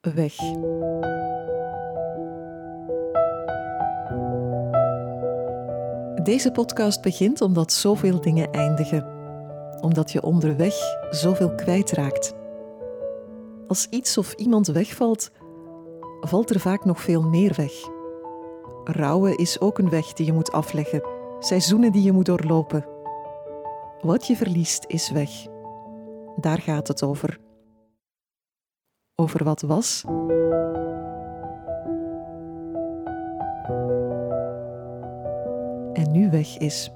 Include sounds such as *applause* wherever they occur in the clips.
weg. Deze podcast begint omdat zoveel dingen eindigen. Omdat je onderweg zoveel kwijtraakt. Als iets of iemand wegvalt, valt er vaak nog veel meer weg. Rouwen is ook een weg die je moet afleggen, seizoenen die je moet doorlopen. Wat je verliest is weg. Daar gaat het over. Over wat was en nu weg is.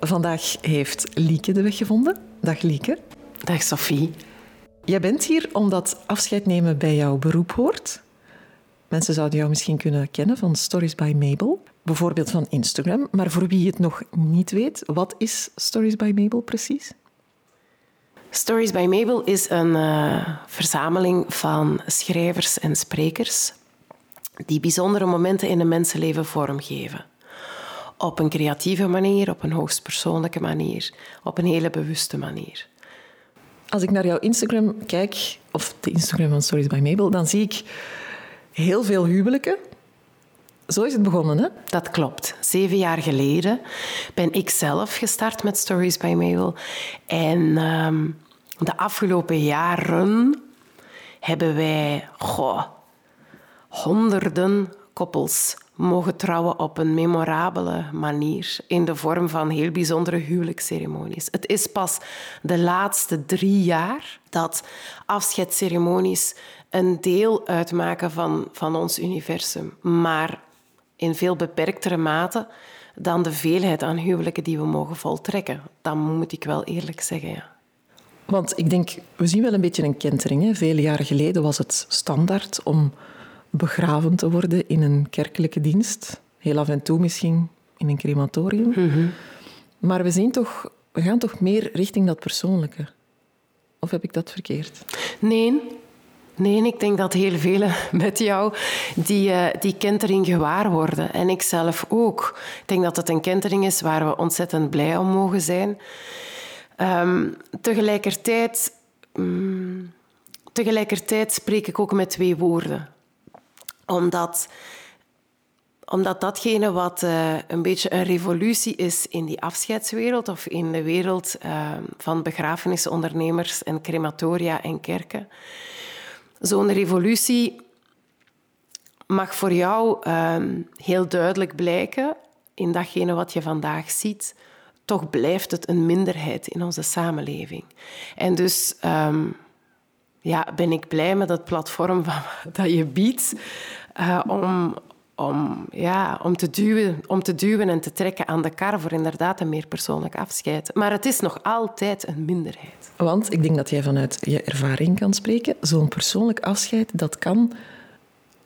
Vandaag heeft Lieke de weg gevonden. Dag Lieke. Dag Sophie. Jij bent hier omdat afscheid nemen bij jouw beroep hoort. Mensen zouden jou misschien kunnen kennen van Stories by Mabel, bijvoorbeeld van Instagram. Maar voor wie het nog niet weet, wat is Stories by Mabel precies? Stories by Mabel is een uh, verzameling van schrijvers en sprekers die bijzondere momenten in een mensenleven vormgeven. Op een creatieve manier, op een hoogst persoonlijke manier, op een hele bewuste manier. Als ik naar jouw Instagram kijk, of de Instagram van Stories by Mabel, dan zie ik heel veel huwelijken. Zo is het begonnen, hè? Dat klopt. Zeven jaar geleden ben ik zelf gestart met Stories by Mabel. En ehm, de afgelopen jaren hebben wij goh, honderden koppels mogen trouwen op een memorabele manier in de vorm van heel bijzondere huwelijksceremonies. Het is pas de laatste drie jaar dat afscheidsceremonies een deel uitmaken van, van ons universum, maar in veel beperktere mate dan de veelheid aan huwelijken die we mogen voltrekken. Dat moet ik wel eerlijk zeggen, ja. Want ik denk, we zien wel een beetje een kentering. Hè? Vele jaren geleden was het standaard om begraven te worden in een kerkelijke dienst. Heel af en toe misschien in een crematorium. Mhm. Maar we, zien toch, we gaan toch meer richting dat persoonlijke. Of heb ik dat verkeerd? Nee, Nee, ik denk dat heel velen *laughs* met jou die, uh, die kentering gewaar worden. En ik zelf ook. Ik denk dat het een kentering is waar we ontzettend blij om mogen zijn. Um, tegelijkertijd, um, tegelijkertijd spreek ik ook met twee woorden. Omdat, omdat datgene wat uh, een beetje een revolutie is in die afscheidswereld of in de wereld uh, van begrafenisondernemers en crematoria en kerken Zo'n revolutie mag voor jou um, heel duidelijk blijken in datgene wat je vandaag ziet. Toch blijft het een minderheid in onze samenleving. En dus um, ja, ben ik blij met het platform *laughs* van, dat je biedt uh, om, om, ja, om, te duwen, om te duwen en te trekken aan de kar voor inderdaad een meer persoonlijk afscheid. Maar het is nog altijd een minderheid. Want ik denk dat jij vanuit je ervaring kan spreken. Zo'n persoonlijk afscheid, dat kan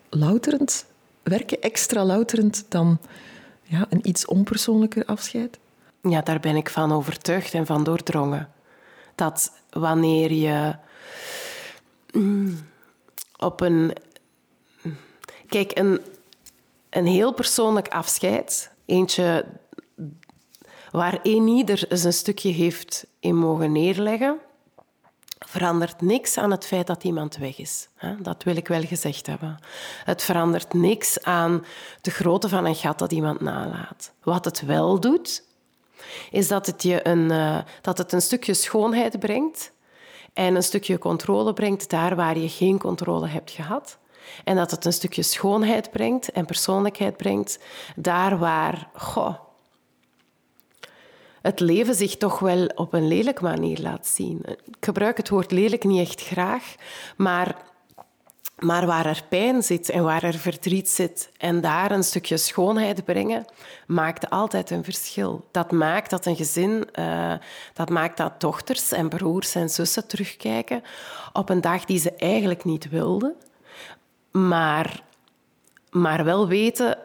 louterend werken, extra louterend dan ja, een iets onpersoonlijker afscheid. Ja, daar ben ik van overtuigd en van doordrongen. Dat wanneer je mm, op een... Kijk, een, een heel persoonlijk afscheid. Eentje waar ieder zijn stukje heeft in mogen neerleggen, verandert niks aan het feit dat iemand weg is. Dat wil ik wel gezegd hebben. Het verandert niks aan de grootte van een gat dat iemand nalaat. Wat het wel doet, is dat het je een, eh, dat het een stukje schoonheid brengt en een stukje controle brengt daar waar je geen controle hebt gehad. En dat het een stukje schoonheid brengt en persoonlijkheid brengt, daar waar goh, het leven zich toch wel op een lelijke manier laat zien. Ik gebruik het woord lelijk niet echt graag, maar, maar waar er pijn zit en waar er verdriet zit en daar een stukje schoonheid brengen, maakt altijd een verschil. Dat maakt dat een gezin, uh, dat maakt dat dochters en broers en zussen terugkijken op een dag die ze eigenlijk niet wilden maar, maar wel weten,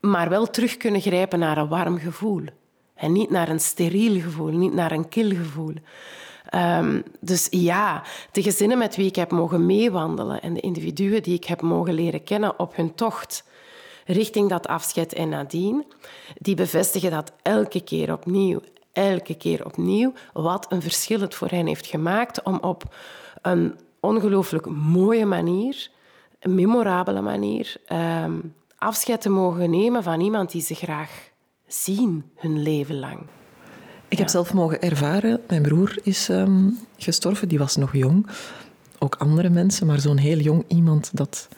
maar wel terug kunnen grijpen naar een warm gevoel. En niet naar een steriel gevoel, niet naar een kil gevoel. Um, dus ja, de gezinnen met wie ik heb mogen meewandelen en de individuen die ik heb mogen leren kennen op hun tocht, richting dat afscheid en nadien, die bevestigen dat elke keer opnieuw, elke keer opnieuw, wat een verschil het voor hen heeft gemaakt om op een ongelooflijk mooie manier, een memorabele manier, ehm, afscheid te mogen nemen van iemand die ze graag zien hun leven lang. Ik heb zelf mogen ervaren, mijn broer is ehm, gestorven, die was nog jong. Ook andere mensen, maar zo'n heel jong iemand, dat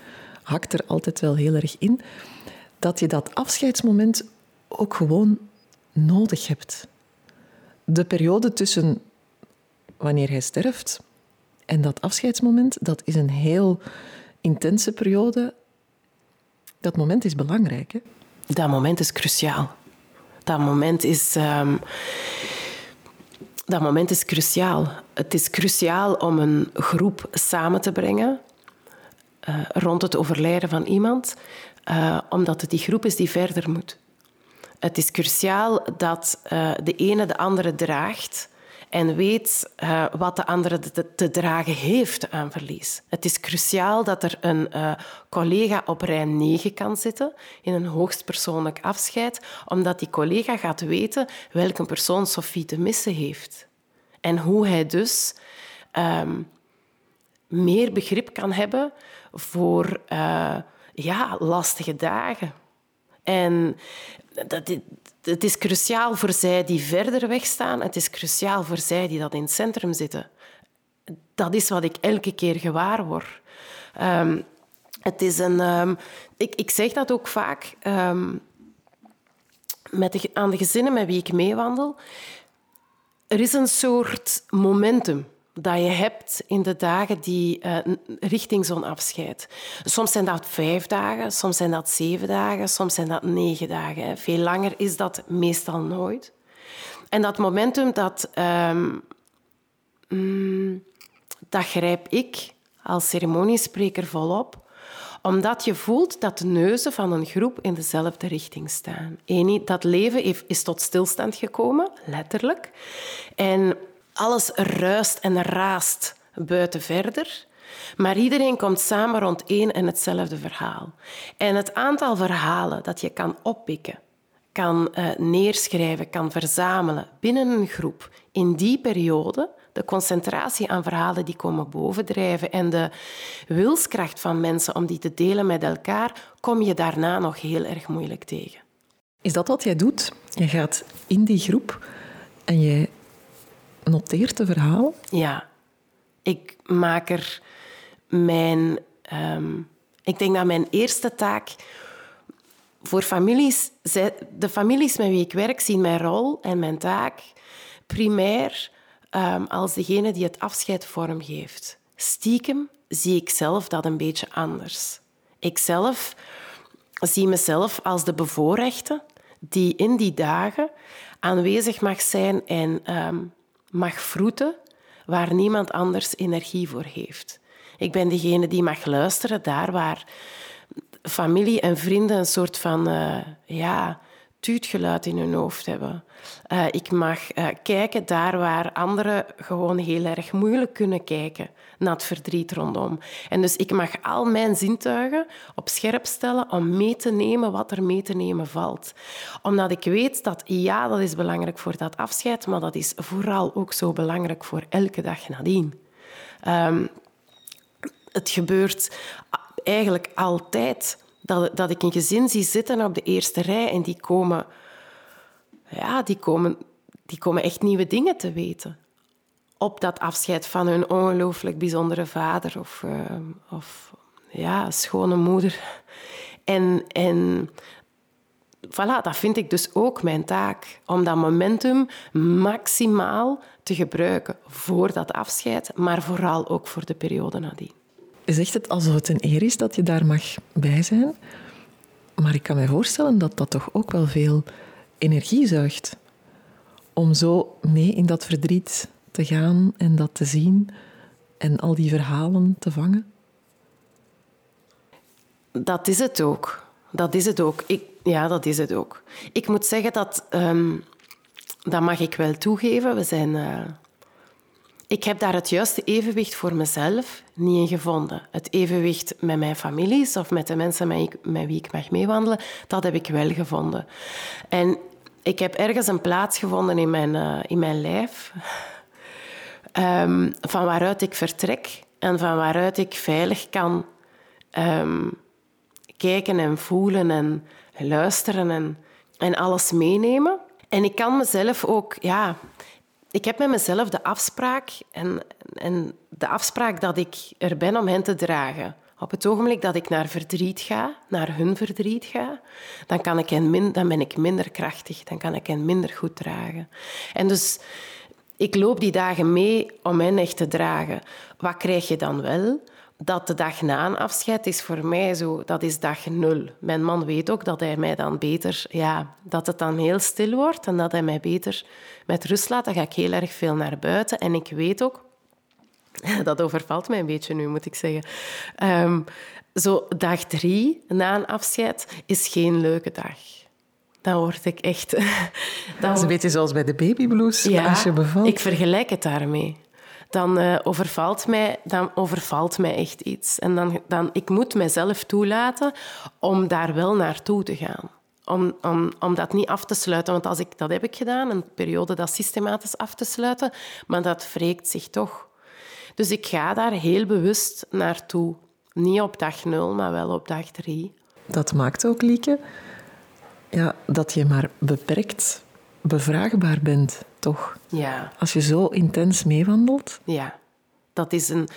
hakt er altijd wel heel erg in. Dat je dat afscheidsmoment ook gewoon nodig hebt. De periode tussen wanneer hij sterft en dat afscheidsmoment, dat is een heel intense periode. Dat moment is belangrijk. Hè? Dat moment is cruciaal. Dat moment is. Ehm, dat moment is cruciaal. Het is cruciaal om een groep samen te brengen uh, rond het overlijden van iemand, uh, omdat het die groep is die verder moet. Het is cruciaal dat uh, de ene de andere draagt en weet uh, wat de andere te, te, dragen heeft aan verlies. Het is cruciaal dat er een uh, collega op rij 9 kan zitten in een hoogstpersoonlijk afscheid, omdat die collega gaat weten welke persoon Sophie te missen heeft. En hoe hij dus um, meer begrip kan hebben voor uh, ja, lastige dagen. En dat, het is cruciaal voor zij die verder weg staan. Het is cruciaal voor zij die dat in het centrum zitten. Dat is wat ik elke keer gewaar word. Um, het is een, um, ik, ik zeg dat ook vaak um, met de, aan de gezinnen met wie ik meewandel. Er is een soort momentum dat je hebt in de dagen die uh, richting zo'n afscheid. Soms zijn dat vijf dagen, soms zijn dat zeven dagen, soms zijn dat negen dagen. Veel langer is dat meestal nooit. En dat momentum, dat, um, mm, dat grijp ik als ceremoniespreker volop omdat je voelt dat de neuzen van een groep in dezelfde richting staan. Dat leven is tot stilstand gekomen, letterlijk. En alles ruist en raast buiten verder. Maar iedereen komt samen rond één en hetzelfde verhaal. En het aantal verhalen dat je kan oppikken, kan uh, neerschrijven, kan verzamelen binnen een groep in die periode, de concentratie aan verhalen die komen bovendrijven en de wilskracht van mensen om die te delen met elkaar, kom je daarna nog heel erg moeilijk tegen. Is dat wat jij doet? Je gaat in die groep en je noteert de verhaal? Ja, ik maak er mijn. Um, ik denk dat mijn eerste taak voor families, de families met wie ik werk, zien mijn rol en mijn taak primair um, als degene die het afscheid vormgeeft. Stiekem zie ik zelf dat een beetje anders. Ik zelf zie mezelf als de bevoorrechte die in die dagen aanwezig mag zijn en um, mag vroeten waar niemand anders energie voor heeft. Ik ben degene die mag luisteren daar waar familie en vrienden een soort van uh, ja, tuutgeluid in hun hoofd hebben. Uh, ik mag uh, kijken daar waar anderen gewoon heel erg moeilijk kunnen kijken naar het verdriet rondom. En dus ik mag al mijn zintuigen op scherp stellen om mee te nemen wat er mee te nemen valt. Omdat ik weet dat ja, dat is belangrijk voor dat afscheid, maar dat is vooral ook zo belangrijk voor elke dag nadien. Um, het gebeurt eigenlijk altijd dat, dat ik een gezin zie zitten op de eerste rij en die komen, ja, die komen, die komen echt nieuwe dingen te weten. Op dat afscheid van hun ongelooflijk bijzondere vader of, uh, of ja, schone moeder. En, en voilà, dat vind ik dus ook mijn taak. Om dat momentum maximaal te gebruiken voor dat afscheid, maar vooral ook voor de periode nadien zegt het alsof het een eer is dat je daar mag bij zijn. Maar ik kan me voorstellen dat dat toch ook wel veel energie zuigt. Om zo mee in dat verdriet te gaan en dat te zien en al die verhalen te vangen. Dat is het ook. Dat is het ook. Ik, ja, dat is het ook. Ik moet zeggen dat, um, dat mag ik wel toegeven. We zijn uh, ik heb daar het juiste evenwicht voor mezelf niet in gevonden. Het evenwicht met mijn families of met de mensen met, wie ik mag meewandelen, dat heb ik wel gevonden. En ik heb ergens een plaats gevonden in mijn, uh, in mijn lijf, um, *laughs* van waaruit ik vertrek en van waaruit ik veilig kan um, kijken en voelen en luisteren en, en alles meenemen. En ik kan mezelf ook, ja, ik heb met mezelf de afspraak en, en de afspraak dat ik er ben om hen te dragen. Op het ogenblik dat ik naar verdriet ga, naar hun verdriet ga, dan, kan ik hen min, dan ben ik minder krachtig, dan kan ik hen minder goed dragen. En dus ik loop die dagen mee om hen echt te dragen. Wat krijg je dan wel? Dat de dag na een afscheid is voor mij zo, dat is dag nul. Mijn man weet ook dat hij mij dan beter, ja, dat het dan heel stil wordt en dat hij mij beter met rust laat. Dan ga ik heel erg veel naar buiten. En ik weet ook, *laughs* dat overvalt mij een beetje nu, moet ik zeggen. Um, zo dag drie na een afscheid is geen leuke dag. Dan word ik echt... *laughs* Dat is een beetje zoals bij de babyblues, ja, als je bevalt. ik vergelijk het daarmee dan, uh, overvalt mij, dan overvalt mij echt iets. En dan, dan, ik moet mezelf toelaten om daar wel naartoe te gaan. Om, om, om dat niet af te sluiten. Want als ik, dat heb ik gedaan, een periode dat systematisch af te sluiten, maar dat wreekt zich toch. Dus ik ga daar heel bewust naartoe. Niet op dag nul, maar wel op dag drie. Dat maakt ook, Lieke, ja, dat je maar beperkt bevraagbaar bent, toch? Ja. Als je zo intens meewandelt. Ja, dat is een...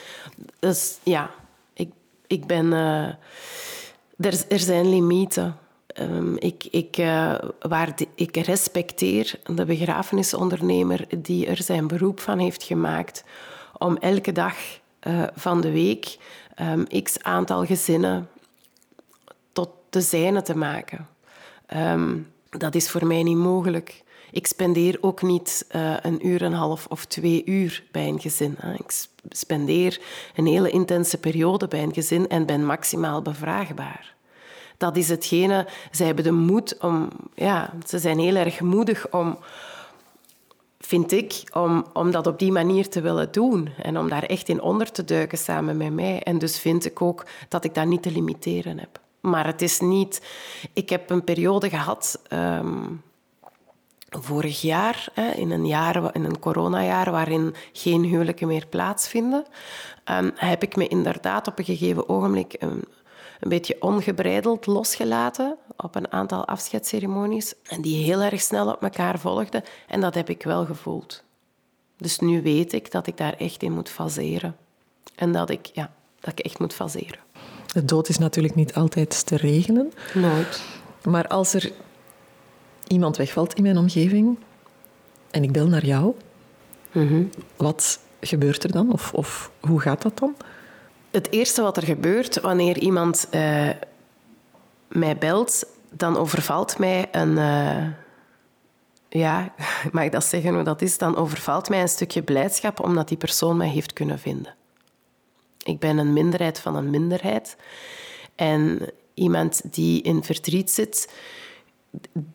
Dus, ja, ik, ik ben... Uh, er, er zijn limieten. Um, ik, ik, uh, waar de, ik respecteer de begrafenisondernemer die er zijn beroep van heeft gemaakt om elke dag uh, van de week um, x aantal gezinnen tot de zijne te maken. Um, dat is voor mij niet mogelijk. Ik spendeer ook niet uh, een uur en een half of twee uur bij een gezin. Ik spendeer een hele intense periode bij een gezin en ben maximaal bevraagbaar. Dat is hetgene, zij hebben de moed om, ja, ze zijn heel erg moedig om, vind ik, om, om dat op die manier te willen doen en om daar echt in onder te duiken samen met mij. En dus vind ik ook dat ik dat niet te limiteren heb. Maar het is niet... Ik heb een periode gehad... Um, vorig jaar, in een, jaar, in een coronajaar waarin geen huwelijken meer plaatsvinden, ehm, heb ik me inderdaad op een gegeven ogenblik een, een beetje ongebreideld losgelaten op een aantal afscheidsceremonies en die heel erg snel op elkaar volgden. En dat heb ik wel gevoeld. Dus nu weet ik dat ik daar echt in moet faseren. En dat ik, ja, dat ik echt moet faseren. De dood is natuurlijk niet altijd te regelen. Nooit. Maar als er iemand wegvalt in mijn omgeving en ik bel naar jou, mhm. wat gebeurt er dan? Of, of hoe gaat dat dan? Het eerste wat er gebeurt wanneer iemand uh, mij belt, dan overvalt mij een. Uh, ja, *laughs* mag ik dat zeggen hoe dat is? Dan overvalt mij een stukje blijdschap omdat die persoon mij heeft kunnen vinden. Ik ben een minderheid van een minderheid. En iemand die in verdriet zit,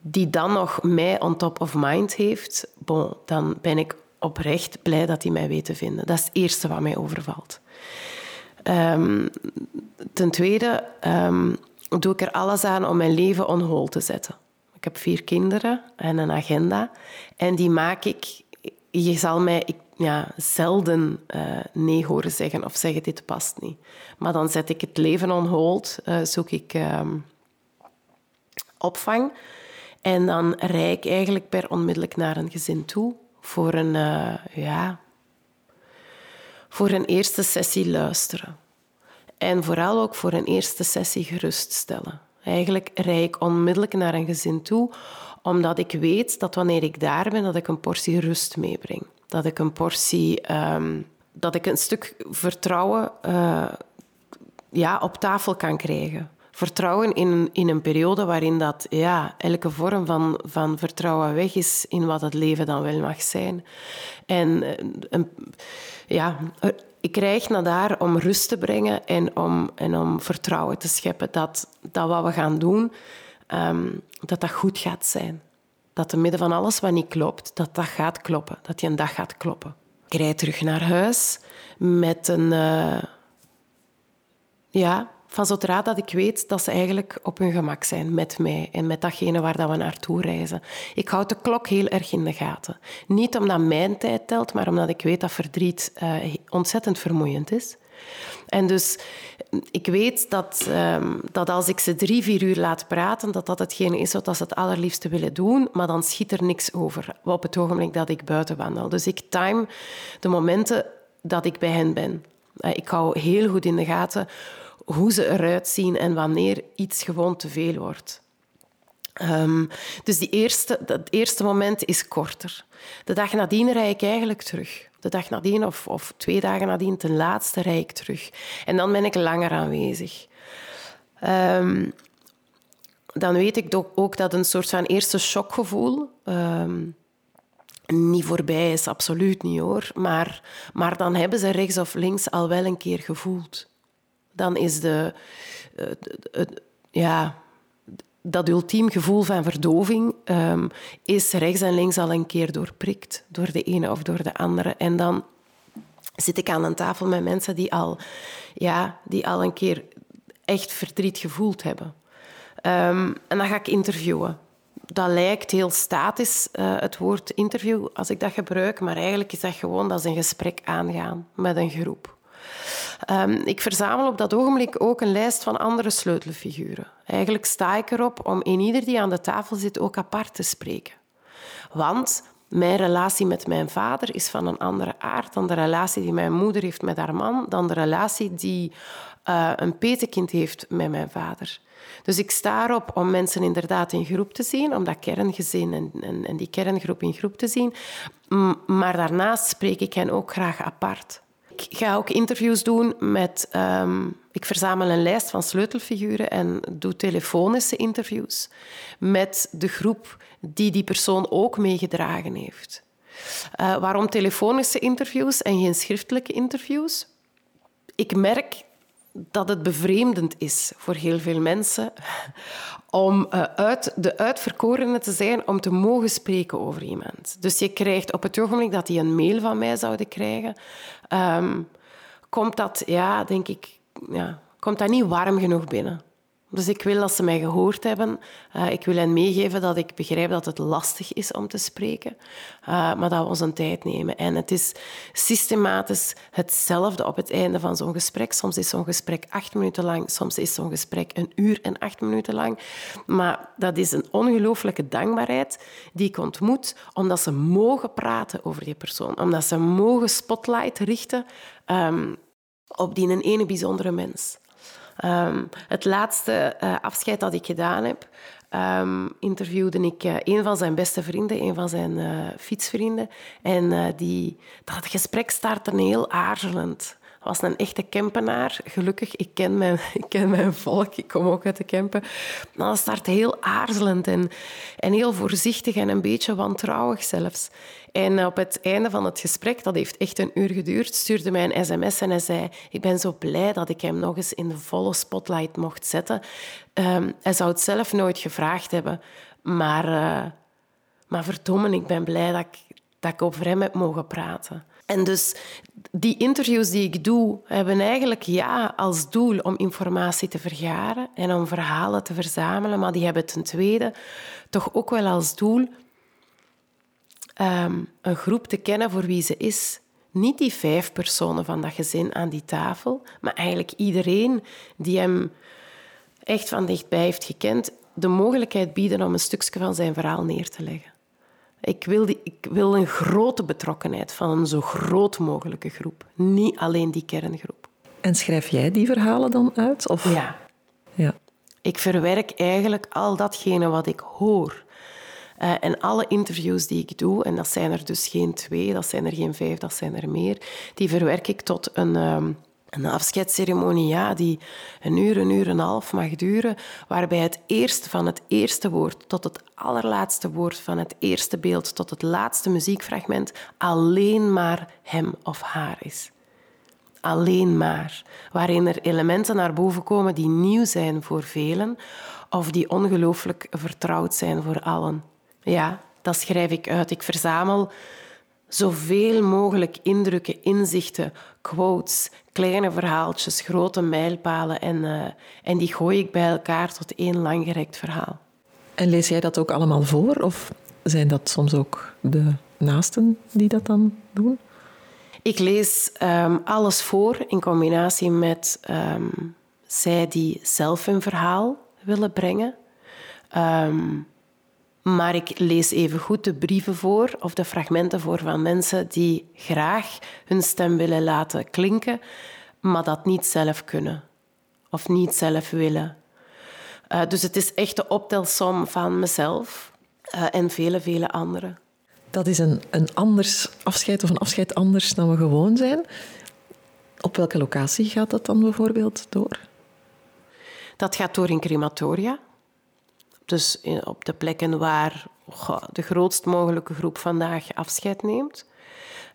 die dan nog mij on top of mind heeft, bon, dan ben ik oprecht blij dat hij mij weet te vinden. Dat is het eerste wat mij overvalt. Um, ten tweede um, doe ik er alles aan om mijn leven on hold te zetten. Ik heb vier kinderen en een agenda. En die maak ik... Je zal mij ik, ja, zelden uh, nee horen zeggen of zeggen dit past niet. Maar dan zet ik het leven on hold, uh, zoek ik... Um, opvang. En dan rij ik eigenlijk per onmiddellijk naar een gezin toe voor een, uh, ja, voor een eerste sessie luisteren. En vooral ook voor een eerste sessie geruststellen. Eigenlijk rij ik onmiddellijk naar een gezin toe, omdat ik weet dat wanneer ik daar ben, dat ik een portie rust meebreng. Dat ik een portie, um, dat ik een stuk vertrouwen uh, ja, op tafel kan krijgen vertrouwen in, in een periode waarin dat, ja, elke vorm van, van vertrouwen weg is in wat het leven dan wel mag zijn. En eh, ja, ik krijg naar daar om rust te brengen en om, en om vertrouwen te scheppen dat, dat wat we gaan doen, ehm, dat dat goed gaat zijn. Dat te midden van alles wat niet klopt, dat dat gaat kloppen. Dat die een dag gaat kloppen. Ik rijd terug naar huis met een... Uh, ja, van zodra dat ik weet dat ze eigenlijk op hun gemak zijn met mij en met datgene waar dat we naartoe reizen. Ik houd de klok heel erg in de gaten. Niet omdat mijn tijd telt, maar omdat ik weet dat verdriet uh, ontzettend vermoeiend is. En dus ik weet dat, um, dat als ik ze drie, vier uur laat praten, dat dat hetgene is wat ze het allerliefste willen doen, maar dan schiet er niks over op het ogenblik dat ik buiten wandel. Dus ik time de momenten dat ik bij hen ben. Eh, ik hou heel goed in de gaten hoe ze eruit zien en wanneer iets gewoon te veel wordt. Um, dus die eerste, dat eerste moment is korter. De dag nadien rijd ik eigenlijk terug. De dag nadien of, of twee dagen nadien, ten laatste rijd ik terug. En dan ben ik langer aanwezig. Um, dan weet ik ook dat een soort van eerste shockgevoel um, niet voorbij is, absoluut niet hoor. Maar, maar dan hebben ze rechts of links al wel een keer gevoeld dan is de, uh, ja, dat ultiem gevoel van verdoving um, is rechts en links al een keer doorprikt door de ene of door de andere. En dan zit ik aan een tafel met mensen die al, ja, die al een keer echt verdriet gevoeld hebben. Um, en dan ga ik interviewen. Dat lijkt heel statisch, uh, het woord interview, als ik dat gebruik, maar eigenlijk is dat gewoon dat ze een gesprek aangaan met een groep. Um, ik verzamel op dat ogenblik ook een lijst van andere sleutelfiguren. Eigenlijk sta ik erop om in ieder die aan de tafel zit ook apart te spreken. Want mijn relatie met mijn vader is van een andere aard dan de relatie die mijn moeder heeft met haar man, dan de relatie die uh, een petekind heeft met mijn vader. Dus ik sta erop om mensen inderdaad in groep te zien, om dat kerngezin en, en, en die kerngroep in groep te zien. Maar daarnaast spreek ik hen ook graag apart. Ik ga ook interviews doen met... Um, ik verzamel een lijst van sleutelfiguren en doe telefonische interviews met de groep die die persoon ook meegedragen heeft. Uh, waarom telefonische interviews en geen schriftelijke interviews? Ik merk dat het bevreemdend is voor heel veel mensen om uh, uit, de uitverkorene te zijn om te mogen spreken over iemand. Dus je krijgt op het ogenblik dat die een mail van mij zouden krijgen, um, komt dat, ja, denk ik, ja, komt dat niet warm genoeg binnen. Dus ik wil dat ze mij gehoord hebben. Uh, ik wil hen meegeven dat ik begrijp dat het lastig is om te spreken, uh, maar dat we ons een tijd nemen. En het is systematisch hetzelfde op het einde van zo'n gesprek. Soms is zo'n gesprek acht minuten lang, soms is zo'n gesprek een uur en acht minuten lang. Maar dat is een ongelooflijke dankbaarheid die ik ontmoet, omdat ze mogen praten over die persoon, omdat ze mogen spotlight richten um, op die ene bijzondere mens. Um, het laatste uh, afscheid dat ik gedaan heb, um, interviewde ik uh, een van zijn beste vrienden, een van zijn uh, fietsvrienden. En die, dat gesprek startte heel aarzelend was een echte Kempenaar. Gelukkig, ik ken mijn, *laughs* ik ken mijn volk, ik kom ook uit de Kempen. Maar dat start heel aarzelend en, en heel voorzichtig en een beetje wantrouwig zelfs. En op het einde van het gesprek, dat heeft echt een uur geduurd, stuurde mij een sms en hij zei ik ben zo blij dat ik hem nog eens in de volle spotlight mocht zetten. Um, hij zou het zelf nooit gevraagd hebben, maar, uh, maar verdomme, ik ben blij dat ik, dat ik over hem heb mogen praten. En dus die interviews die ik doe, hebben eigenlijk ja als doel om informatie te vergaren en om verhalen te verzamelen, maar die hebben ten tweede toch ook wel als doel um, een groep te kennen voor wie ze is. Niet die vijf personen van dat gezin aan die tafel, maar eigenlijk iedereen die hem echt van dichtbij heeft gekend, de mogelijkheid bieden om een stukje van zijn verhaal neer te leggen. Ik wil, die, ik wil een grote betrokkenheid van een zo groot mogelijke groep. Niet alleen die kerngroep. En schrijf jij die verhalen dan uit? Of? Ja. ja. Ik verwerk eigenlijk al datgene wat ik hoor. Uh, en alle interviews die ik doe, en dat zijn er dus geen twee, dat zijn er geen vijf, dat zijn er meer, die verwerk ik tot een, um, een afscheidsceremonie ja, die een uur, een uur en een half mag duren, waarbij het eerste van het eerste woord tot het allerlaatste woord van het eerste beeld tot het laatste muziekfragment alleen maar hem of haar is. Alleen maar. Waarin er elementen naar boven komen die nieuw zijn voor velen of die ongelooflijk vertrouwd zijn voor allen. Ja, dat schrijf ik uit. Ik verzamel Zoveel mogelijk indrukken, inzichten, quotes, kleine verhaaltjes, grote mijlpalen en, uh, en die gooi ik bij elkaar tot één langgerekt verhaal. En lees jij dat ook allemaal voor of zijn dat soms ook de naasten die dat dan doen? Ik lees um, alles voor in combinatie met um, zij die zelf een verhaal willen brengen. Um, maar ik lees even goed de brieven voor of de fragmenten voor van mensen die graag hun stem willen laten klinken, maar dat niet zelf kunnen of niet zelf willen. Uh, dus het is echt de optelsom van mezelf uh, en vele, vele anderen. Dat is een, een anders afscheid of een afscheid anders dan we gewoon zijn. Op welke locatie gaat dat dan bijvoorbeeld door? Dat gaat door in crematoria. Dus op de plekken waar de grootst mogelijke groep vandaag afscheid neemt.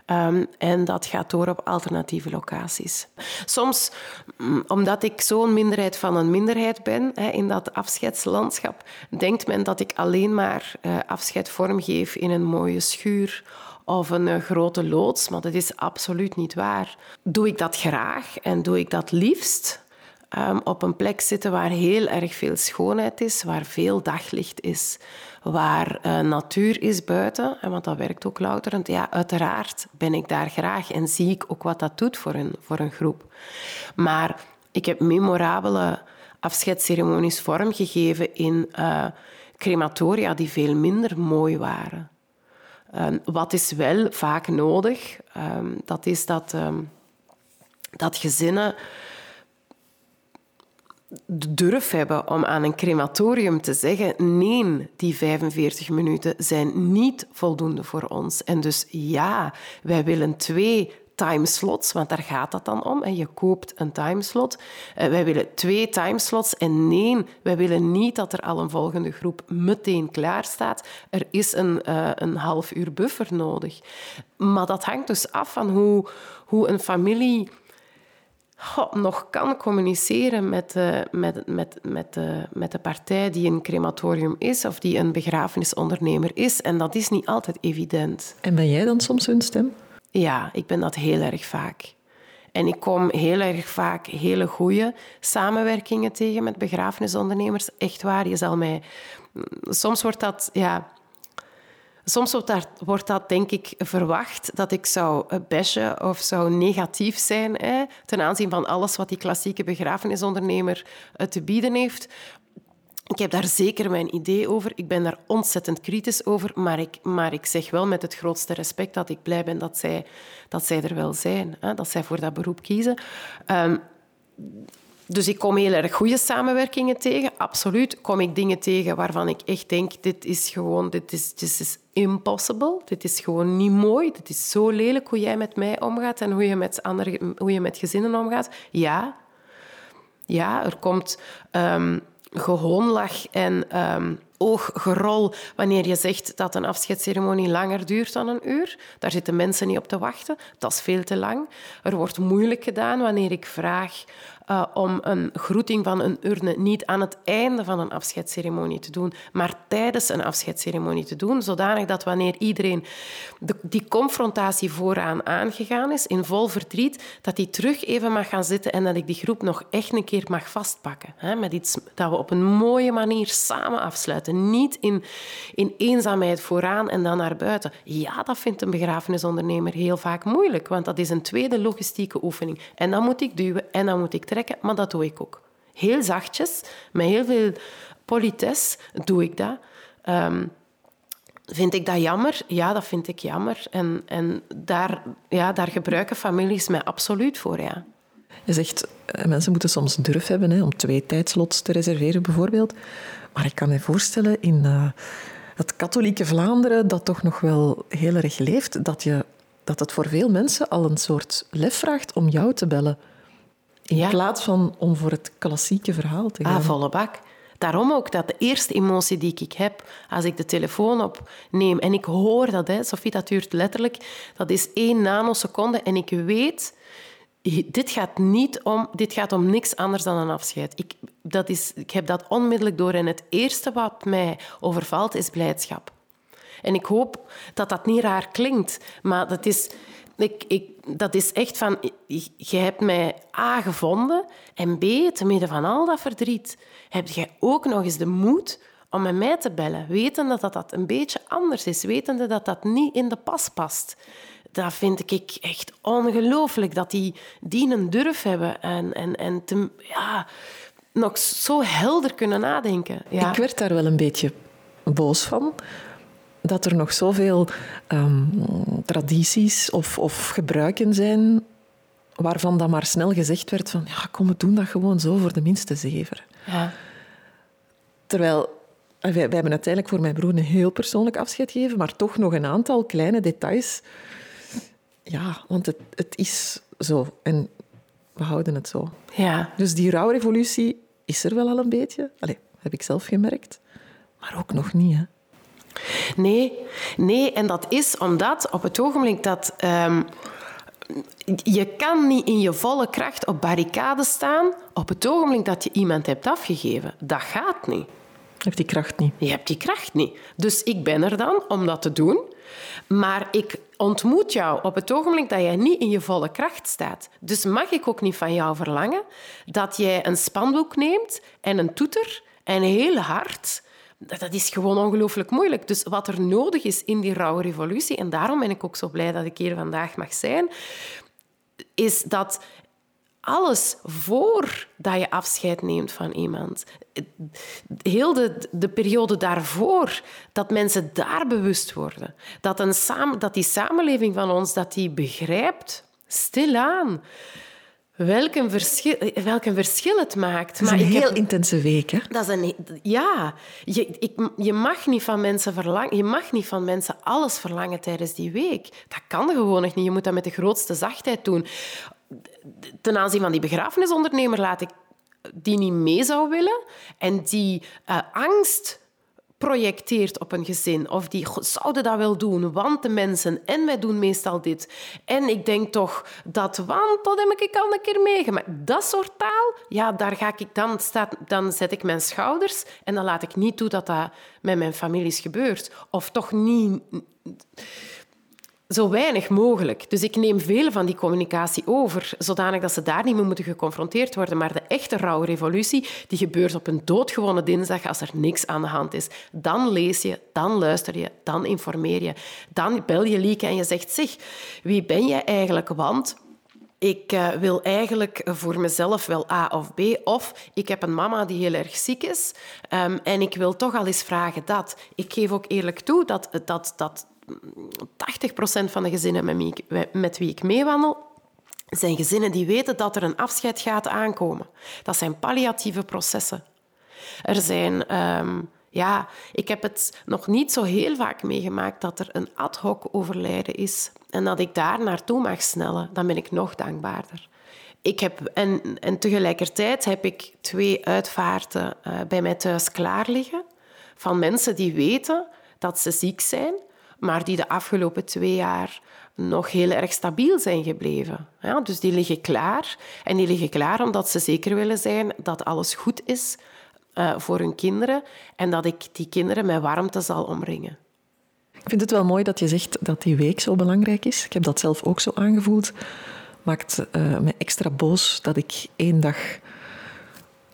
Um, en dat gaat door op alternatieve locaties. Soms, mm, omdat ik zo'n minderheid van een minderheid ben hè, in dat afscheidslandschap, denkt men dat ik alleen maar uh, afscheid vormgeef in een mooie schuur of een uh, grote loods, maar dat is absoluut niet waar. Doe ik dat graag en doe ik dat liefst? Um, op een plek zitten waar heel erg veel schoonheid is, waar veel daglicht is, waar uh, natuur is buiten. En want dat werkt ook louterend. Ja, uiteraard ben ik daar graag en zie ik ook wat dat doet voor een, voor een groep. Maar ik heb memorabele afscheidsceremonies vormgegeven in uh, crematoria die veel minder mooi waren. Um, wat is wel vaak nodig? Um, dat is dat, dat gezinnen durf hebben om aan een crematorium te zeggen: nee, die 45 minuten zijn niet voldoende voor ons. En dus ja, wij willen twee timeslots, want daar gaat dat dan om. En je koopt een timeslot. Uh, wij willen twee timeslots. En nee, wij willen niet dat er al een volgende groep meteen klaar staat. Er is een, uh, een half uur buffer nodig. Maar dat hangt dus af van hoe, hoe een familie nog kan communiceren met de, met, met, met, de, met de partij die een crematorium is of die een begrafenisondernemer is. En dat is niet altijd evident. En ben jij dan soms hun stem? Ja, ik ben dat heel erg vaak. En ik kom heel erg vaak hele goede samenwerkingen tegen met begrafenisondernemers. Echt waar, je zal mij... Soms wordt dat... Ja, Soms wordt dat, denk ik, verwacht dat ik zou eh, bashen of zou negatief zijn hè, ten aanzien van alles wat die klassieke begrafenisondernemer eh, te bieden heeft. Ik heb daar zeker mijn idee over. Ik ben daar ontzettend kritisch over. Maar ik, maar ik zeg wel met het grootste respect dat ik blij ben dat zij, dat zij er wel zijn. Hè, dat zij voor dat beroep kiezen. Um, dus ik kom heel erg goede samenwerkingen tegen, absoluut. Kom ik dingen tegen waarvan ik echt denk, dit is gewoon, dit is, dit is impossible. Dit is gewoon niet mooi. Dit is zo lelijk hoe jij met mij omgaat en hoe je met, andere, hoe je met gezinnen omgaat. Ja, ja er komt um, en... Um, ooggerol wanneer je zegt dat een afscheidsceremonie langer duurt dan een uur. Daar zitten mensen niet op te wachten. Dat is veel te lang. Er wordt moeilijk gedaan wanneer ik vraag uh, om een groeting van een urne niet aan het einde van een afscheidsceremonie te doen, maar tijdens een afscheidsceremonie te doen, zodanig dat wanneer iedereen de, die confrontatie vooraan aangegaan is, in vol verdriet, dat die terug even mag gaan zitten en dat ik die groep nog echt een keer mag vastpakken. Hè, met iets dat we op een mooie manier samen afsluiten. Niet in, in eenzaamheid vooraan en dan naar buiten. Ja, dat vindt een begrafenisondernemer heel vaak moeilijk, want dat is een tweede logistieke oefening. En dan moet ik duwen en dan moet ik trekken, maar dat doe ik ook. Heel zachtjes, met heel veel politesse doe ik dat. Um, vind ik dat jammer? Ja, dat vind ik jammer. En, en daar, ja, daar gebruiken families mij absoluut voor, ja. Je zegt, eh, mensen moeten soms durf hebben hè, om twee tijdslots te reserveren, bijvoorbeeld. Maar ik kan me voorstellen in uh, het katholieke Vlaanderen, dat toch nog wel heel erg leeft, dat, je, dat het voor veel mensen al een soort lef vraagt om jou te bellen. In plaats van om voor het klassieke verhaal te gaan. Ah, volle bak. Daarom ook dat de eerste emotie die ik heb als ik de telefoon opneem en ik hoor dat, hè, Sophie, dat duurt letterlijk, dat is één nanoseconde en ik weet, dit gaat, niet om, dit gaat om niks anders dan een afscheid. Ik, dat is, ik heb dat onmiddellijk door en het eerste wat mij overvalt is blijdschap. En ik hoop dat dat niet raar klinkt, maar dat is, ik, dat is echt van... Je hebt mij A, gevonden en B, te midden van al dat verdriet, heb jij ook nog eens de moed om met mij te bellen, wetende dat dat een beetje anders is, wetende dat dat niet in de pas past. Dat vind ik echt ongelooflijk, dat die, die een durf hebben en, en, en ja, nog zo helder kunnen nadenken. Ja. Ik werd daar wel een beetje boos van. Dat er nog zoveel um, tradities of, of gebruiken zijn waarvan dan maar snel gezegd werd van ja, kom, we doen dat gewoon zo voor de minste zever. Ja. Terwijl wij, wij, hebben uiteindelijk voor mijn broer een heel persoonlijk afscheid gegeven, maar toch nog een aantal kleine details. Ja, want het, het is zo. En we houden het zo. Ja. Dus die rouwrevolutie is er wel al een beetje. Allee, heb ik zelf gemerkt. Maar ook nog niet, hè. Nee, nee, en dat is omdat op het ogenblik dat... Um, je kan niet in je volle kracht op barricade staan op het ogenblik dat je iemand hebt afgegeven. Dat gaat niet. Je hebt die kracht niet. Je hebt die kracht niet. Dus ik ben er dan om dat te doen. Maar ik ontmoet jou op het ogenblik dat jij niet in je volle kracht staat. Dus mag ik ook niet van jou verlangen dat jij een spandoek neemt en een toeter en heel hard. Dat is gewoon ongelooflijk moeilijk. Dus wat er nodig is in die rauwe revolutie, en daarom ben ik ook zo blij dat ik hier vandaag mag zijn, is dat alles voordat je afscheid neemt van iemand. Heel de, de periode daarvoor, dat mensen daar bewust worden. Dat, een dat die samenleving van ons dat die begrijpt, stilaan, welk een verschil, welk een verschil het maakt. Het is een heel intense week, hè? Dat is een, ja, je, ik, je mag niet van mensen verlangen, je mag niet van mensen alles verlangen tijdens die week. Dat kan gewoon nog niet. Je moet dat met de grootste zachtheid doen ten aanzien van die begrafenisondernemer laat ik die niet mee zou willen en die uh, angst projecteert op een gezin. Of die zouden dat wel doen, want de mensen... En wij doen meestal dit. En ik denk toch dat... Want dat heb ik al een keer meegemaakt. Dat soort taal, ja, daar ga ik dan... Staat, dan zet ik mijn schouders en dan laat ik niet toe dat dat met mijn familie is gebeurd. Of toch niet zo weinig mogelijk. Dus ik neem veel van die communicatie over, zodanig dat ze daar niet mee moeten geconfronteerd worden. Maar de echte rauwe revolutie die gebeurt op een doodgewone dinsdag als er niks aan de hand is. Dan lees je, dan luister je, dan informeer je. Dan bel je Lieke en je zegt, zeg, wie ben jij eigenlijk? Want ik uh, wil eigenlijk voor mezelf wel A of B. Of ik heb een mama die heel erg ziek is um, en ik wil toch al eens vragen dat. Ik geef ook eerlijk toe dat, dat, dat 80% van de gezinnen met wie, ik, met wie ik meewandel, zijn gezinnen die weten dat er een afscheid gaat aankomen. Dat zijn palliatieve processen. Er zijn... Um, ja, ik heb het nog niet zo heel vaak meegemaakt dat er een ad hoc overlijden is en dat ik daar naartoe mag snellen. Dan ben ik nog dankbaarder. Ik heb, en, en tegelijkertijd heb ik twee uitvaarten uh, bij mij thuis klaar liggen van mensen die weten dat ze ziek zijn maar die de afgelopen twee jaar nog heel erg stabiel zijn gebleven. Ja, dus die liggen klaar. En die liggen klaar omdat ze zeker willen zijn dat alles goed is uh, voor hun kinderen en dat ik die kinderen met warmte zal omringen. Ik vind het wel mooi dat je zegt dat die week zo belangrijk is. Ik heb dat zelf ook zo aangevoeld. Maakt uh, me extra boos dat ik één dag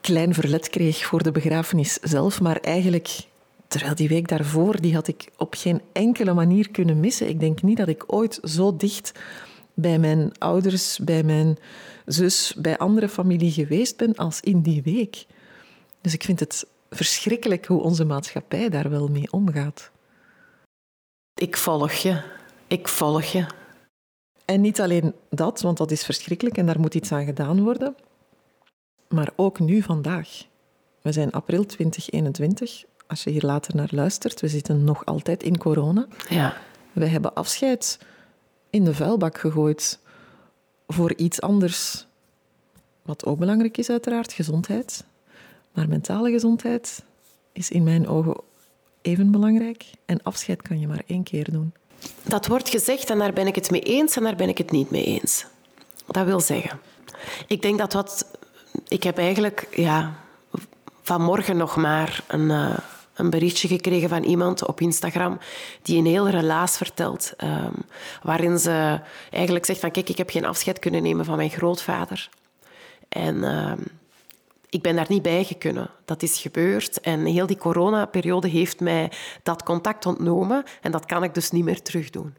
klein verlet kreeg voor de begrafenis zelf, maar eigenlijk Terwijl die week daarvoor, die had ik op geen enkele manier kunnen missen. Ik denk niet dat ik ooit zo dicht bij mijn ouders, bij mijn zus, bij andere familie geweest ben als in die week. Dus ik vind het verschrikkelijk hoe onze maatschappij daar wel mee omgaat. Ik volg je. Ik volg je. En niet alleen dat, want dat is verschrikkelijk en daar moet iets aan gedaan worden. Maar ook nu vandaag. We zijn april 2021 als je hier later naar luistert, we zitten nog altijd in corona. Ja. We hebben afscheid in de vuilbak gegooid voor iets anders. Wat ook belangrijk is, uiteraard, gezondheid. Maar mentale gezondheid is in mijn ogen even belangrijk. En afscheid kan je maar één keer doen. Dat wordt gezegd en daar ben ik het mee eens en daar ben ik het niet mee eens. Dat wil zeggen, ik denk dat wat. Ik heb eigenlijk ja, vanmorgen nog maar een. Uh, een berichtje gekregen van iemand op Instagram die een heel relaas vertelt. Um, waarin ze eigenlijk zegt van kijk, ik heb geen afscheid kunnen nemen van mijn grootvader. En um, ik ben daar niet bij gekunnen. Dat is gebeurd. En heel die coronaperiode heeft mij dat contact ontnomen. En dat kan ik dus niet meer terugdoen.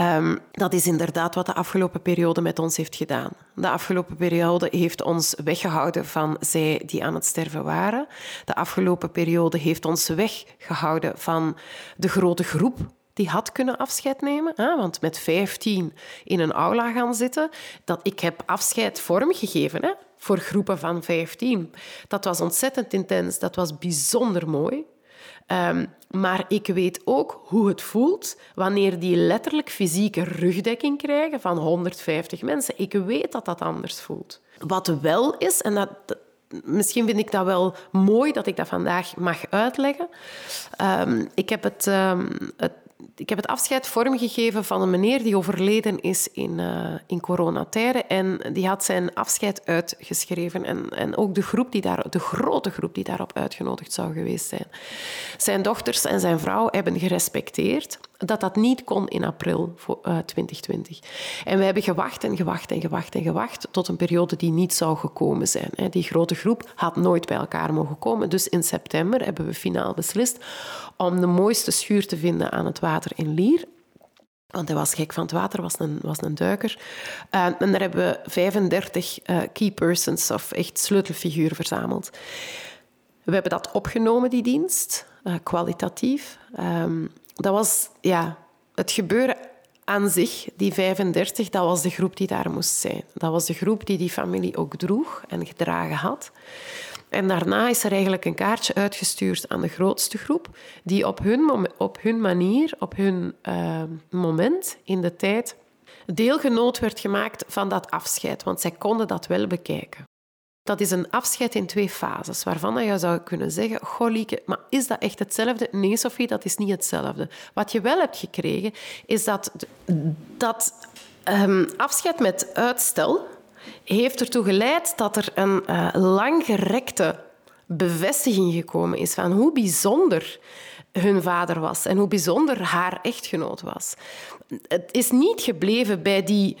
Um, dat is inderdaad wat de afgelopen periode met ons heeft gedaan. De afgelopen periode heeft ons weggehouden van zij die aan het sterven waren. De afgelopen periode heeft ons weggehouden van de grote groep die had kunnen afscheid nemen. Hè? Want met 15 in een aula gaan zitten, dat ik heb afscheid vormgegeven hè? voor groepen van 15. Dat was ontzettend intens, dat was bijzonder mooi. Um, maar ik weet ook hoe het voelt wanneer die letterlijk fysieke rugdekking krijgen van 150 mensen. Ik weet dat dat anders voelt. Wat wel is, en dat, misschien vind ik dat wel mooi dat ik dat vandaag mag uitleggen. Um, ik heb het, um, het ik heb het afscheid vormgegeven van een meneer die overleden is in, uh, in coronatijden. En die had zijn afscheid uitgeschreven. En, en ook de, groep die daar, de grote groep die daarop uitgenodigd zou geweest zijn. Zijn dochters en zijn vrouw hebben gerespecteerd dat dat niet kon in april 2020. Eh, en we hebben gewacht en gewacht en gewacht en gewacht tot een periode die niet zou gekomen zijn. Die grote groep had nooit bij elkaar mogen komen. Dus in september hebben we finaal beslist om de mooiste schuur te vinden aan het water in Lier. Want hij was gek van het water, was een, was een duiker. Uh, en daar hebben we 35 uh, eh, key persons, of echt sleutelfiguren, verzameld. We hebben dat opgenomen, die dienst, uh, kwalitatief. Um, dat was ja, het gebeuren aan zich, die 35, dat was de groep die daar moest zijn. Dat was de groep die die familie ook droeg en gedragen had. En daarna is er eigenlijk een kaartje uitgestuurd aan de grootste groep, die op hun, op hun manier, op hun uh, moment in de tijd, deelgenoot werd gemaakt van dat afscheid, want zij konden dat wel bekijken. Dat is een afscheid in twee fases, waarvan je zou kunnen zeggen, goh maar is dat echt hetzelfde? Nee, Sophie, dat is niet hetzelfde. Wat je wel hebt gekregen, is dat dat um, afscheid met uitstel heeft ertoe geleid dat er een uh, langgerekte bevestiging gekomen is van hoe bijzonder hun vader was en hoe bijzonder haar echtgenoot was. Het is niet gebleven bij die,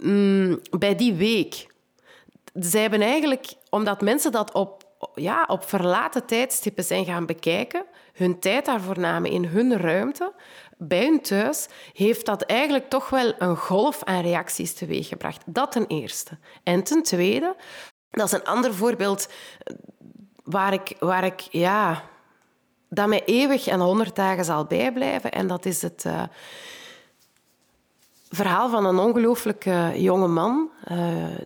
mm, bij die week zij hebben eigenlijk, omdat mensen dat op, ja, op verlaten tijdstippen zijn gaan bekijken, hun tijd daarvoor namen in hun ruimte, bij hun thuis, heeft dat eigenlijk toch wel een golf aan reacties teweeggebracht. Dat ten eerste. En ten tweede, dat is een ander voorbeeld waar ik, waar ik ja, dat mij eeuwig en honderd dagen zal bijblijven. En dat is het... Uh, verhaal van een ongelooflijke jonge man uh,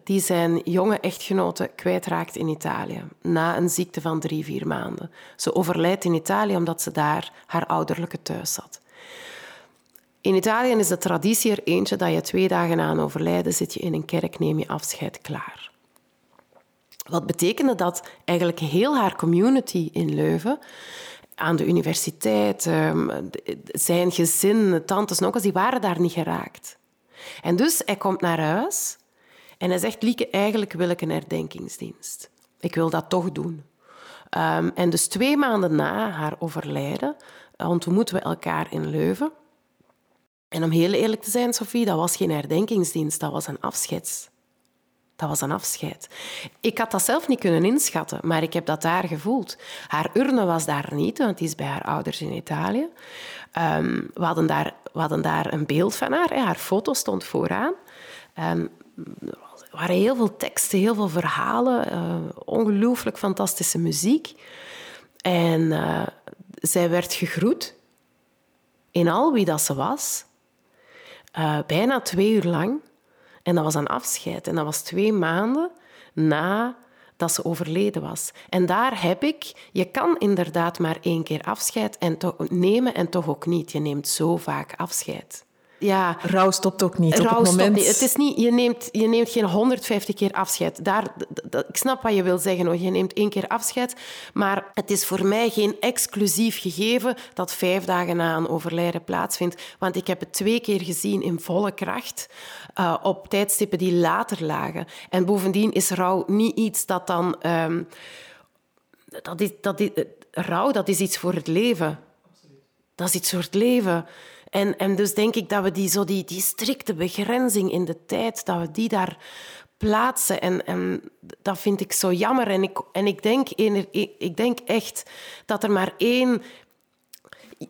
die zijn jonge echtgenote kwijtraakt in Italië na een ziekte van drie, vier maanden. Ze overlijdt in Italië omdat ze daar haar ouderlijke thuis zat. In Italië is de traditie er eentje dat je twee dagen na overlijden zit je in een kerk, neem je afscheid klaar. Wat betekende dat eigenlijk heel haar community in Leuven aan de universiteit, ehm, zijn gezin, tantes en onkels, die waren daar niet geraakt. En dus hij komt naar huis en hij zegt, Lieke, eigenlijk wil ik een herdenkingsdienst. Ik wil dat toch doen. Um, en dus twee maanden na haar overlijden ontmoeten we elkaar in Leuven. En om heel eerlijk te zijn, Sophie, dat was geen herdenkingsdienst, dat was een afscheids. Dat was een afscheid. Ik had dat zelf niet kunnen inschatten, maar ik heb dat daar gevoeld. Haar urne was daar niet, want die is bij haar ouders in Italië. Um, we, hadden daar, we hadden daar een beeld van haar. Haar foto stond vooraan. Um, er waren heel veel teksten, heel veel verhalen. Uh, ongelooflijk fantastische muziek. En uh, zij werd gegroet in al wie dat ze was. Uh, bijna twee uur lang. En dat was een afscheid. En dat was twee maanden na dat ze overleden was. En daar heb ik, je kan inderdaad maar één keer afscheid en nemen en toch ook niet. Je neemt zo vaak afscheid. Ja. Rouw stopt ook niet op het moment. Niet. Het is niet, je, neemt, je neemt geen 150 keer afscheid. Daar, ik snap wat je wil zeggen. Hoor. Je neemt één keer afscheid. Maar het is voor mij geen exclusief gegeven dat vijf dagen na een overlijden plaatsvindt. Want ik heb het twee keer gezien in volle kracht. Uh, op tijdstippen die later lagen. En bovendien is rouw niet iets dat dan... Um, dat is, dat is, rouw, dat is iets voor het leven. Dat is iets voor het leven. En, en dus denk ik dat we die, zo die, die strikte begrenzing in de tijd, dat we die daar plaatsen. En, en dat vind ik zo jammer. En ik, en ik, denk, ik denk echt dat er maar één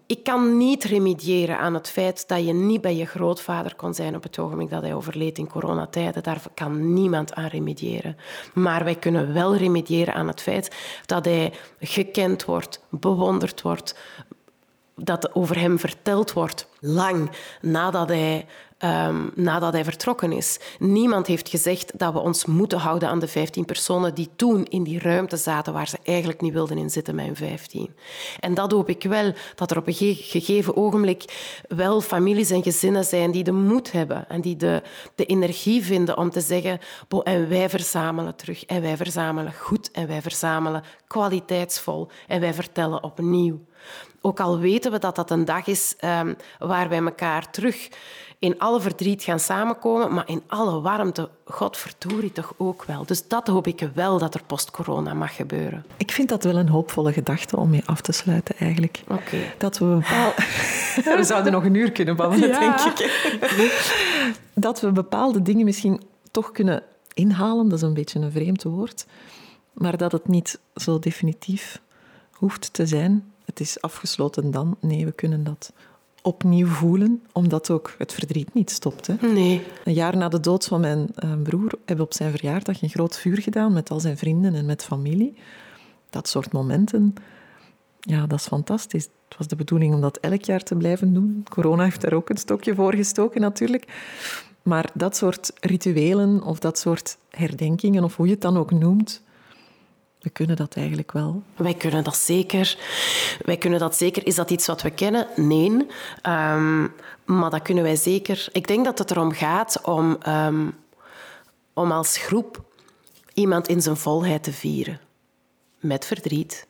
ik kan niet remediëren aan het feit dat je niet bij je grootvader kon zijn op het ogenblik dat hij overleed in coronatijden. Daar kan niemand aan remediëren. Maar wij kunnen wel remediëren aan het feit dat hij gekend wordt, bewonderd wordt, dat over hem verteld wordt, lang nadat hij um, nadat hij vertrokken is. Niemand heeft gezegd dat we ons moeten houden aan de 15 personen die toen in die ruimte zaten waar ze eigenlijk niet wilden in zitten met hun 15. En dat hoop ik wel, dat er op een gegeven ogenblik wel families en gezinnen zijn die de moed hebben en die de, de energie vinden om te zeggen, en wij verzamelen terug en wij verzamelen goed en wij verzamelen kwaliteitsvol en wij vertellen opnieuw. Ook al weten we dat dat een dag is um, waar wij elkaar terug in alle verdriet gaan samenkomen, maar in alle warmte, godverdorie toch ook wel. Dus dat hoop ik wel dat er post-corona mag gebeuren. Ik vind dat wel een hoopvolle gedachte om mee af te sluiten eigenlijk. Oké. Dat we bepaal... *laughs* we zouden nog een uur kunnen babbelen, denk ik. *laughs* dat we bepaalde dingen misschien toch kunnen inhalen, dat is een beetje een vreemd woord, maar dat het niet zo definitief hoeft te zijn. Het is afgesloten dan. Nee, we kunnen dat opnieuw voelen, omdat ook het verdriet niet stopt. Hè. Nee. Een jaar na de dood van mijn uh, broer hebben we op zijn verjaardag een groot vuur gedaan met al zijn vrienden en met familie. Dat soort momenten, ja, dat is fantastisch. Het was de bedoeling om dat elk jaar te blijven doen. Corona heeft daar ook een stokje voor gestoken natuurlijk. Maar dat soort rituelen of dat soort herdenkingen, of hoe je het dan ook noemt, we kunnen dat eigenlijk wel. Wij kunnen dat zeker. Wij kunnen dat zeker. Is dat iets wat we kennen? Nee. Ehm, maar dat kunnen wij zeker. Ik denk dat het erom gaat om, ehm, om als groep iemand in zijn volheid te vieren. Met verdriet,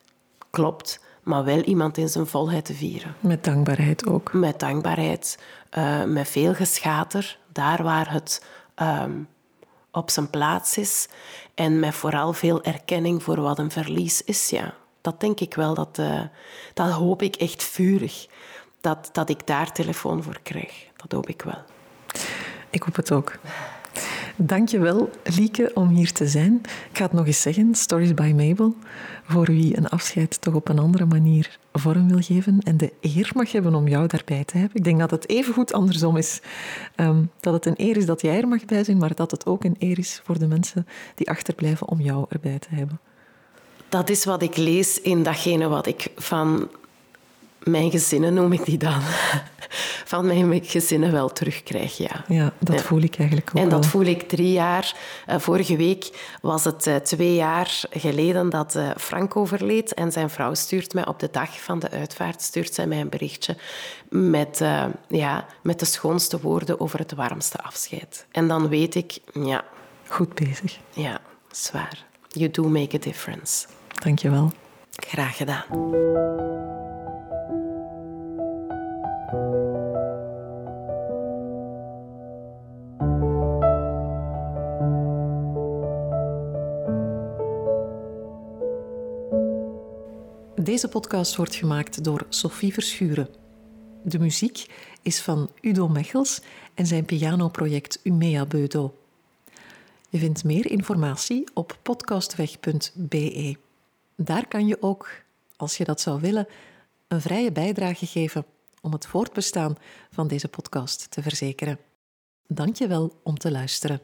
klopt, maar wel iemand in zijn volheid te vieren. Met dankbaarheid ook. Met dankbaarheid, uh, met veel geschater, daar waar het ehm, op zijn plaats is. En met vooral veel erkenning voor wat een verlies is. Ja, dat denk ik wel. Dat, uh, dat hoop ik echt vurig. Dat, dat ik daar telefoon voor krijg. Dat hoop ik wel. Ik hoop het ook. Dank je wel, Lieke, om hier te zijn. Ik ga het nog eens zeggen, Stories by Mabel. Voor wie een afscheid toch op een andere manier vorm wil geven en de eer mag hebben om jou daarbij te hebben. Ik denk dat het even goed andersom is. Ehm, dat het een eer is dat jij er mag bij zijn, maar dat het ook een eer is voor de mensen die achterblijven om jou erbij te hebben. Dat is wat ik lees in datgene wat ik van mijn gezinnen, noem ik die dan, van mijn gezinnen wel terugkrijg. Ja, ja dat voel ik eigenlijk ook. En dat voel ik drie jaar. Uh, vorige week was het uh, twee jaar geleden dat uh, Frank overleed. En zijn vrouw stuurt mij op de dag van de uitvaart stuurt zij mij een berichtje met, ja, met de schoonste woorden over het warmste afscheid. En dan weet ik, ja. Goed bezig. Ja, zwaar. You do make a difference. Dank je wel. Graag gedaan. Deze podcast wordt gemaakt door Sophie Verschuren. De muziek is van Udo Mechels en zijn pianoproject Umea Beudo. Je vindt meer informatie op podcastweg.be. Daar kan je ook, als je dat zou willen, een vrije bijdrage geven om het voortbestaan van deze podcast te verzekeren. Dank je wel om te luisteren.